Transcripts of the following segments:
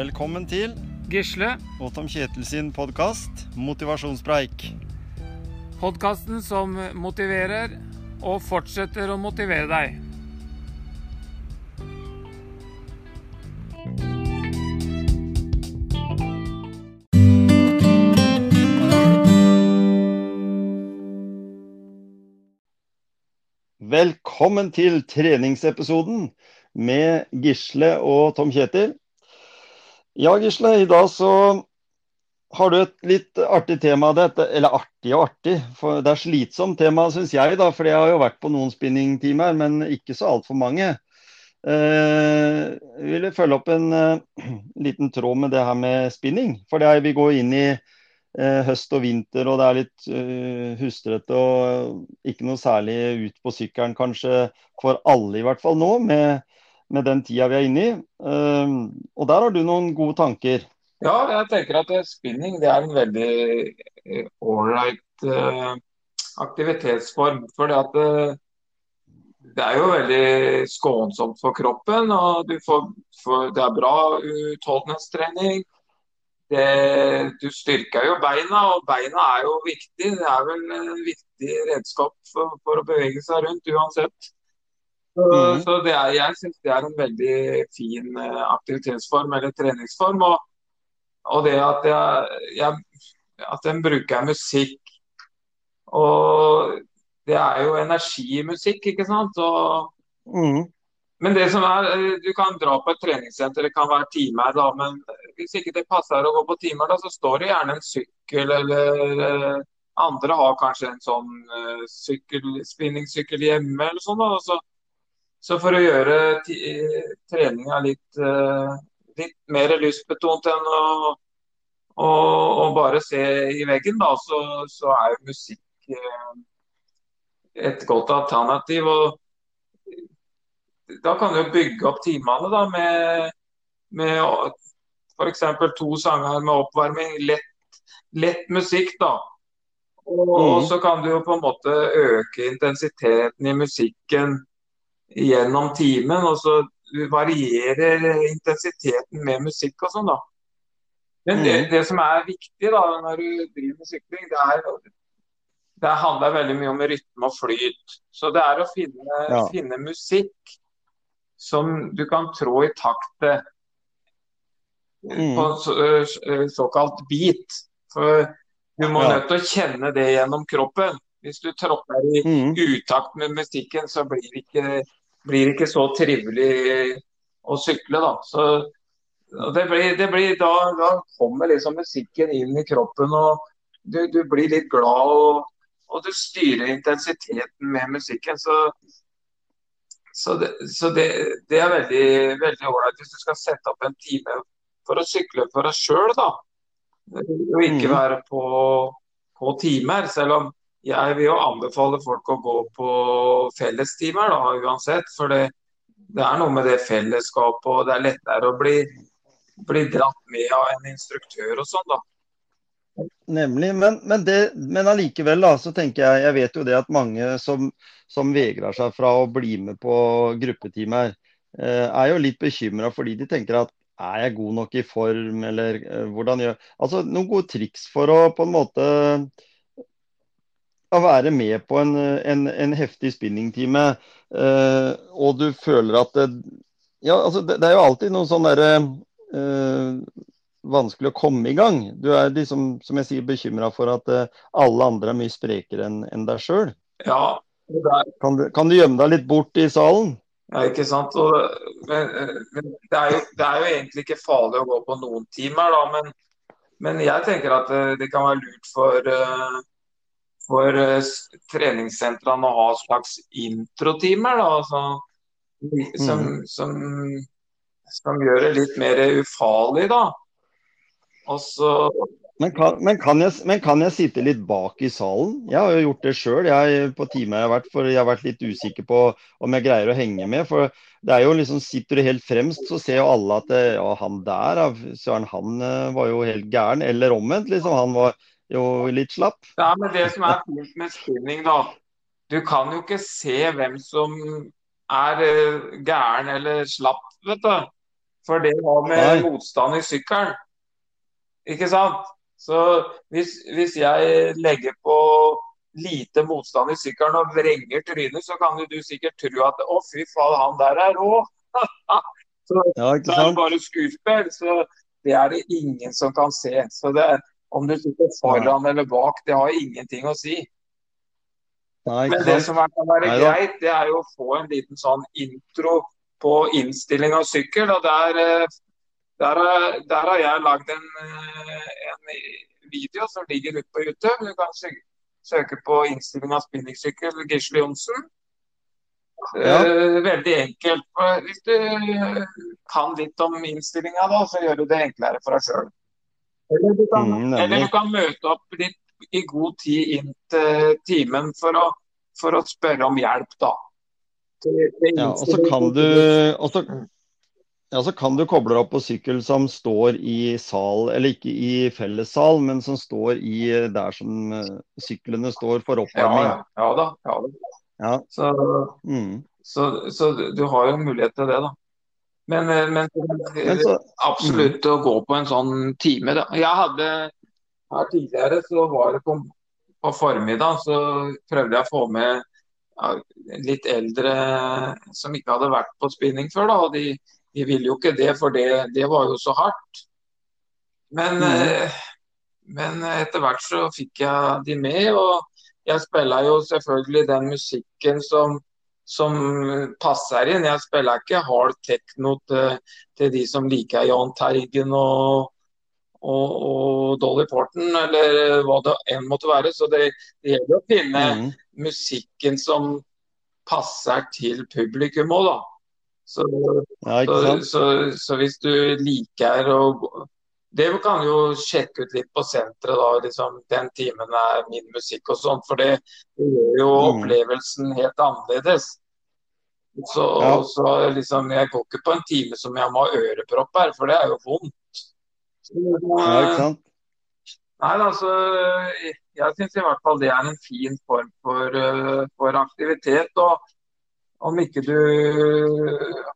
Velkommen til Gisle, og Tom Kjetil sin podkast Motivasjonspreik. podkasten som motiverer og fortsetter å motivere deg. Velkommen til treningsepisoden med Gisle og Tom Kjetil. Ja, Gisle, i dag så har du et litt artig tema. Dette, eller artig og artig, for det er slitsomt tema, syns jeg, da. For jeg har jo vært på noen spinningtimer, men ikke så altfor mange. Eh, jeg ville følge opp en eh, liten tråd med det her med spinning. For det er, vi går inn i eh, høst og vinter, og det er litt uh, hustrete og ikke noe særlig ut på sykkelen kanskje for alle, i hvert fall nå, med, med den tida vi er inne i. Eh, og der har du noen gode tanker. Ja, jeg tenker at spinning det er en veldig eh, ålreit eh, aktivitetsform. For at, eh, det er jo veldig skånsomt for kroppen. og får, for Det er bra utholdenhetstrening. Det, du styrker jo beina, og beina er jo viktig. Det er vel en viktig redskap for, for å bevege seg rundt uansett. Så, mm. så det er, jeg syns det er en veldig fin eh, aktivitetsform eller treningsform. Og, og det at, jeg, jeg, at den bruker musikk Og det er jo energi i musikk, ikke sant. Og, mm. men det som er, eh, du kan dra på et treningssenter, det kan være timer, da, men hvis ikke det passer å gå på timer, da, så står det gjerne en sykkel, eller eh, andre har kanskje en sånn uh, sykkel, spinningsykkel hjemme, eller sånn. da, og så, så for å gjøre treninga litt, eh, litt mer lystbetont enn å, å, å bare se i veggen, da, så, så er jo musikk eh, et godt alternativ. og da kan du bygge opp timene da, med, med f.eks. to sanger med oppvarming. Lett, lett musikk, da. Og, og Mhm. så kan du jo på en måte øke intensiteten i musikken gjennom timen. Og så varierer intensiteten med musikk og sånn, da. Men det, Mhm. det som er viktig da, når du driver med sykling, det er det handler veldig mye om rytme og flyt. Så det er å finne, Ja. finne musikk som du kan trå i takt til Mm. på så, såkalt beat. For du må Ja. nødt til å kjenne det gjennom kroppen. Hvis du tråkker i mm. utakt med musikken, så blir det ikke, blir ikke så trivelig å sykle, da. Så det blir, det blir da, da kommer liksom musikken inn i kroppen, og du, du blir litt glad. Og, og du styrer intensiteten med musikken. Så, så, det, så det, det er veldig veldig ålreit hvis du skal sette opp en time for å sykle for deg sjøl, da. Og ikke Mhm. være på, på timer. Selv om jeg vil jo anbefale folk å gå på fellestimer, da, uansett. For det, det er noe med det fellesskapet, og det er lettere å bli, bli dratt med av en instruktør og sånn, da. Nemlig. Men, men, allikevel, da, så tenker jeg Jeg vet jo det at mange som, som vegrer seg fra å bli med på gruppetimer, eh, er jo litt bekymra fordi de tenker at er jeg god nok i form, eller eh, hvordan gjør Altså noen gode triks for å på en måte å være med på en, en, en heftig spinningtime, eh, og du føler at det, Ja, altså det, det er jo alltid noe sånn derre eh, vanskelig å komme i gang. Du er liksom, som jeg sier, bekymra for at eh, alle andre er mye sprekere enn en deg sjøl. Ja, er, Kan, du- kan du gjemme deg litt bort i salen? Ja, ikke sant. Og, men, men det, er jo, det er jo egentlig ikke farlig å gå på noen timer, da. Men, men jeg tenker at det, det kan være lurt for, eh, for eh, treningssentrene å ha slags introtimer, da. Så, som, som, som gjør det litt mer ufarlig, da. Så Men kan, men, kan jeg, men kan jeg sitte litt bak i salen? Jeg har jo gjort det sjøl på timer jeg har vært, for jeg har vært litt usikker på om jeg greier å henge med. For det er jo liksom, Sitter du helt fremst, så ser jo alle at det, ja, han der, søren, han eh, var jo helt gæren. Eller omvendt, liksom. Han var jo litt slapp. Ja, men det som er fint med spinning, da. Du kan jo ikke se hvem som er eh, gæren eller slapp, vet du. For det har med Nei. motstand i sykkelen. Ikke sant? Så hvis, hvis jeg legger på lite motstand i sykkelen og vrenger trynet, så kan du sikkert tro at å, fy faen, han der er rå. så, Ja, det er bare skuespill. Så det er det ingen som kan se. Så det, om du sitter foran eller bak, det har ingenting å si. Nei, Men det som er- kan være Nei, greit, det er jo å få en liten sånn intro på innstilling av sykkel. Og der, eh, der, er- der har jeg lagd en, eh, en video som ligger ute på YouTube. Du kan sø- søke på innstilling av spinningsykkel Gisle Johnsen. Ja. Eh, Veldig enkelt. Hvis du kan litt om innstillinga, så gjør du det enklere for deg sjøl. Eller, du kan- Mm, eller du kan møte opp litt i god tid inn til timen for å, for å spørre om hjelp, da. Ja, og så kan du og så, ja, så kan du koble deg opp på sykkel som står i sal, eller ikke i fellessal, men som står i der som eh, syklene står for Ja, oppvarming. ja, ja da. Ja, da. Ja. Så, Mm. så, så du- du har jo mulighet til det, da. Men, eh, men Men så, absolutt å gå på en sånn time, da. Jeg hadde her tidligere, så var det på, på formiddag, så prøvde jeg å få med ja, litt eldre som ikke hadde vært på spinning før, da. Og de, de ville jo ikke det, for det, det var jo så hardt. Men, mm. eh, men etter hvert så fikk jeg de med, og jeg spiller jo selvfølgelig den musikken som, som passer inn. Jeg spiller ikke hard techno til, til de som liker Jahn Tergen og, og, og Dolly Parton, eller hva det enn måtte være. Så det, det gjelder å finne mm. musikken som passer til publikum òg, da. Så, Ja, så, så, så hvis du liker å Det kan jo sjekke ut litt på senteret, da. Liksom, den timen er min musikk og sånn. For det, det gjør jo Mm. opplevelsen helt annerledes. Så, Ja. så liksom, jeg går ikke på en time som jeg må ha ørepropper, for det er jo vondt. Så, Ja, ikke sant? Nei, altså, jeg syns i hvert fall det er en fin form for, eh, for aktivitet. Og om ikke du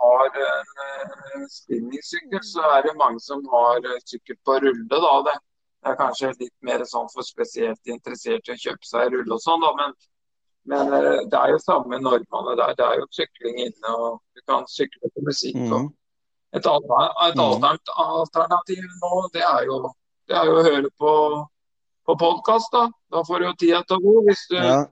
har en uh, spinningsykkel, så er det mange som har eh, sykkel på rulle. da. Det, er kanskje litt mer sånn for spesielt interesserte å kjøpe seg rulle og sånn. Men, men eh, det er jo samme normene der. Det er jo sykling inne, og du kan sykle på musikk. og Mm. et, alter, et Mhm. alternativ nå, det er jo, det er jo å høre på, på podkast. Da. da får du jo tida til å gå, hvis du, Ja,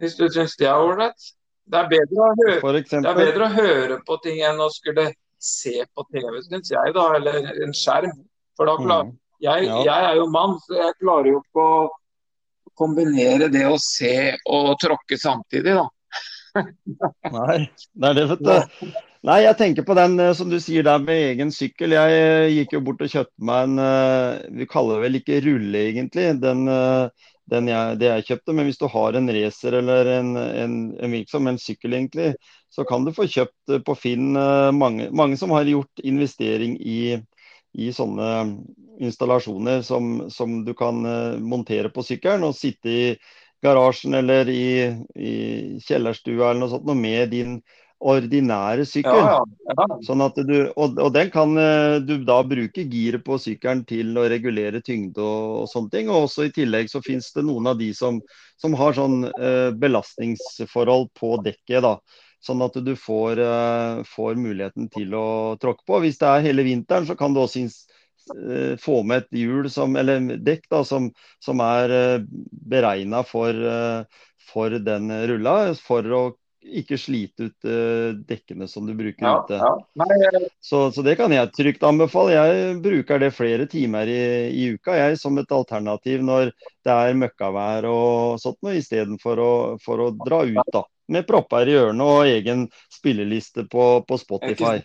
du syns det er ålreit. Det er høre det er bedre å høre på ting enn å skulle se på TV, syns jeg, da, eller en skjerm. For da klarer Mm. jeg, jeg er jo mann, så jeg klarer jo ikke å kombinere det å se og tråkke samtidig, da. Nei, det er det, vet du. Nei, jeg tenker på den eh, som du sier der med egen sykkel. Jeg eh, gikk jo bort og kjøpte meg en eh, Vi kaller det vel ikke rulle, egentlig. Den jeg, det jeg kjøpte. Men hvis du har en racer eller en, en, en virksom, en sykkel, egentlig, så kan du få kjøpt eh, på Finn eh, mange, mange som har gjort investering i, i sånne installasjoner som, som du kan eh, montere på sykkelen og sitte i garasjen eller i, i kjellerstua eller noe sånt noe med din ordinære sykkel. Ja, ja, ja. Sånn du, og, og den kan eh, du da bruke giret på sykkelen til å regulere tyngde og, og sånne ting. Og også i tillegg så finnes det noen av de som, som har sånn eh, belastningsforhold på dekket. da. Sånn at du får, eh, får muligheten til å tråkke på. Hvis det er hele vinteren, så kan du også eh, få med et hjul som, eller dekk da, som, som er uh, beregna for, eh, for den rulla, for å ikke slite ut eh, dekkene som du bruker ja, ute. ja. Nei, Så, så det kan jeg trygt anbefale. Jeg bruker det flere timer i, i uka jeg, som et alternativ når det er møkkavær og sånt noe, istedenfor å, for å dra ut da, med propper i ørene og egen spilleliste på, på Spotify.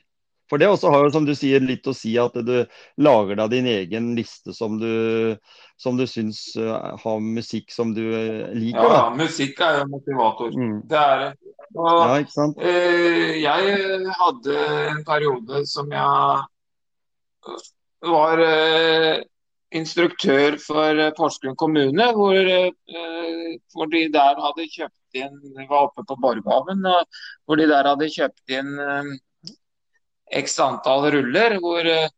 For det også har jo, som du sier, litt å si at du lager deg din egen liste som du, som du syns eh, har musikk som du eh, liker. ja, da. ja, musikk er jo motivator. Mm. Det er det. Og, Ja? Eh, jeg hadde en periode som jeg var eh, instruktør for eh, Porsgrunn kommune, hvor, eh, hvor de der hadde kjøpt inn Vi var oppe på Borghaven, og hvor de der hadde kjøpt inn x antall ruller, hvor, eh,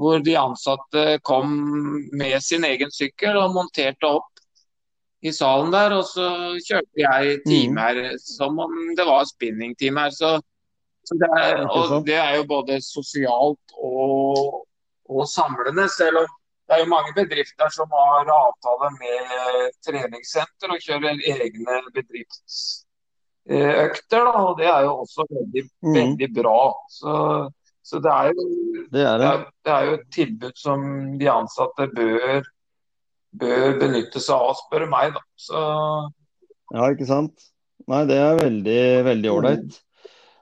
hvor de ansatte kom med sin egen sykkel og monterte opp i salen der. Og så kjørte jeg time her som om det var spinningtimer. Så, så det, er, og det er jo både sosialt og, og samlende. Selv om det er jo mange bedrifter som har avtale med treningssenter og kjører egne bedrifts økter. Da, og det er jo også veldig, mm. veldig bra. Så, så det, er jo, det, er det. Det, er, jo et tilbud som de ansatte bør, bør benytte seg av, spør meg. Da. Så... Ja, ikke sant. Nei, det er veldig, veldig ålreit.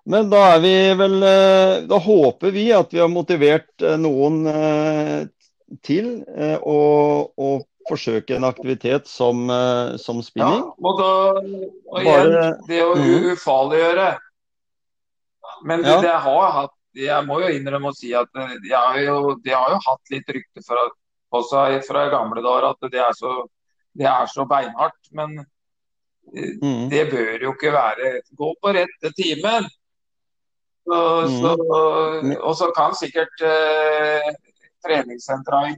Men da er vi vel eh, Da håper vi at vi har motivert eh, noen eh, til å, å forsøke en aktivitet som, eh, som spinning. Ja, og, da, og igjen, Bare, det å mm. ufarliggjøre. Men det, ja. det har hatt jeg må jo innrømme å si at det har jo, de har jo hatt litt rykte fra, også fra gamle dager at det er så, det er så beinhardt. Men eh, mm. det bør jo ikke være Gå på rette timen. Så, mm. så, og så kan sikkert eh, treningssentre og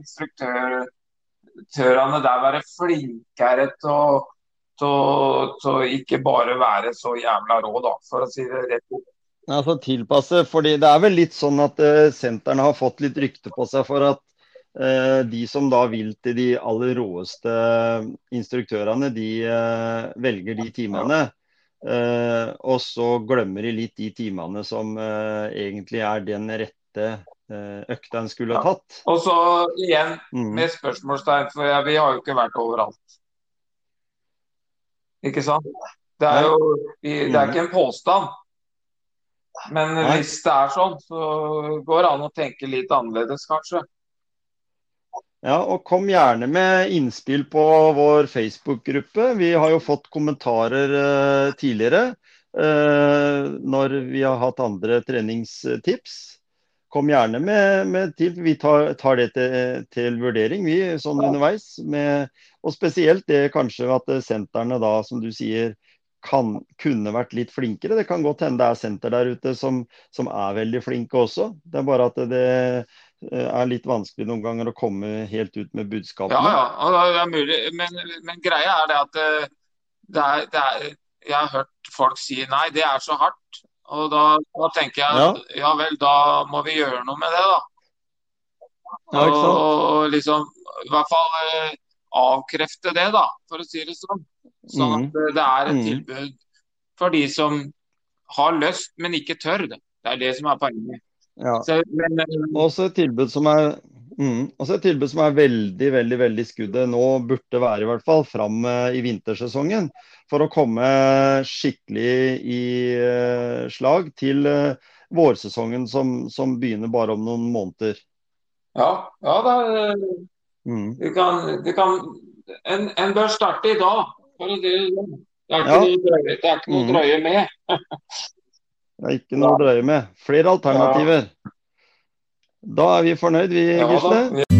instruktør instruktørene der være flinkere til å, ikke bare være så jævla rå, da, for å si det rett ut. Altså tilpasse, fordi Det er vel litt sånn at uh, sentrene har fått litt rykte på seg for at uh, de som da vil til de aller råeste instruktørene, de uh, velger de timene. Og så glemmer de litt de timene som egentlig er den rette økta en skulle ha tatt. Og så igjen mm. med spørsmålstegn, for ja, vi har jo ikke vært overalt. Ikke sant? Det er jo det er mm. ikke en påstand. Men Nei. hvis det er sånn, så går det an å tenke litt annerledes, kanskje. Ja, og kom gjerne med innspill på vår Facebook-gruppe. Vi har jo fått kommentarer uh, tidligere uh, når vi har hatt andre treningstips kom gjerne med, med til. Vi tar, tar det til, til, vurdering, vi, sånn underveis. Med, og spesielt det kanskje at sentrene da, som du sier, kan, kunne vært litt flinkere. Det kan godt hende det er senter der ute som, som, er veldig flinke også. Det er bare at det eh, er litt vanskelig noen ganger å komme helt ut med budskapene. Ja, ja, det er mulig. Men, men greia er det at eh, det er, det er, jeg har hørt folk si nei, det er så hardt. Og da, da tenker jeg at ja. ja. vel, da må vi gjøre noe med det, da. Ja, og, og, liksom i hvert fall eh, avkrefte det, da, for å si det sånn. Sånn at mm. det er et mm. tilbud for de som har lyst, men ikke tør. Det Det er det som er poenget. Ja. Så, men, eh, Også et tilbud som er Mm. Også et tilbud som er veldig veldig, veldig skuddet nå, burde være i hvert fall, fram uh, i vintersesongen. For å komme skikkelig i uh, slag til uh, vårsesongen som, som, begynner bare om noen måneder. Ja, ja da, mm. du kan, du kan en, en, bør starte i dag. For det, sånn. det er ikke ja. noe det er ikke noe mm. drøye med. det er ikke noe drøye med. Flere alternativer. Ja. Da er vi fornøyd, vi, Gisle.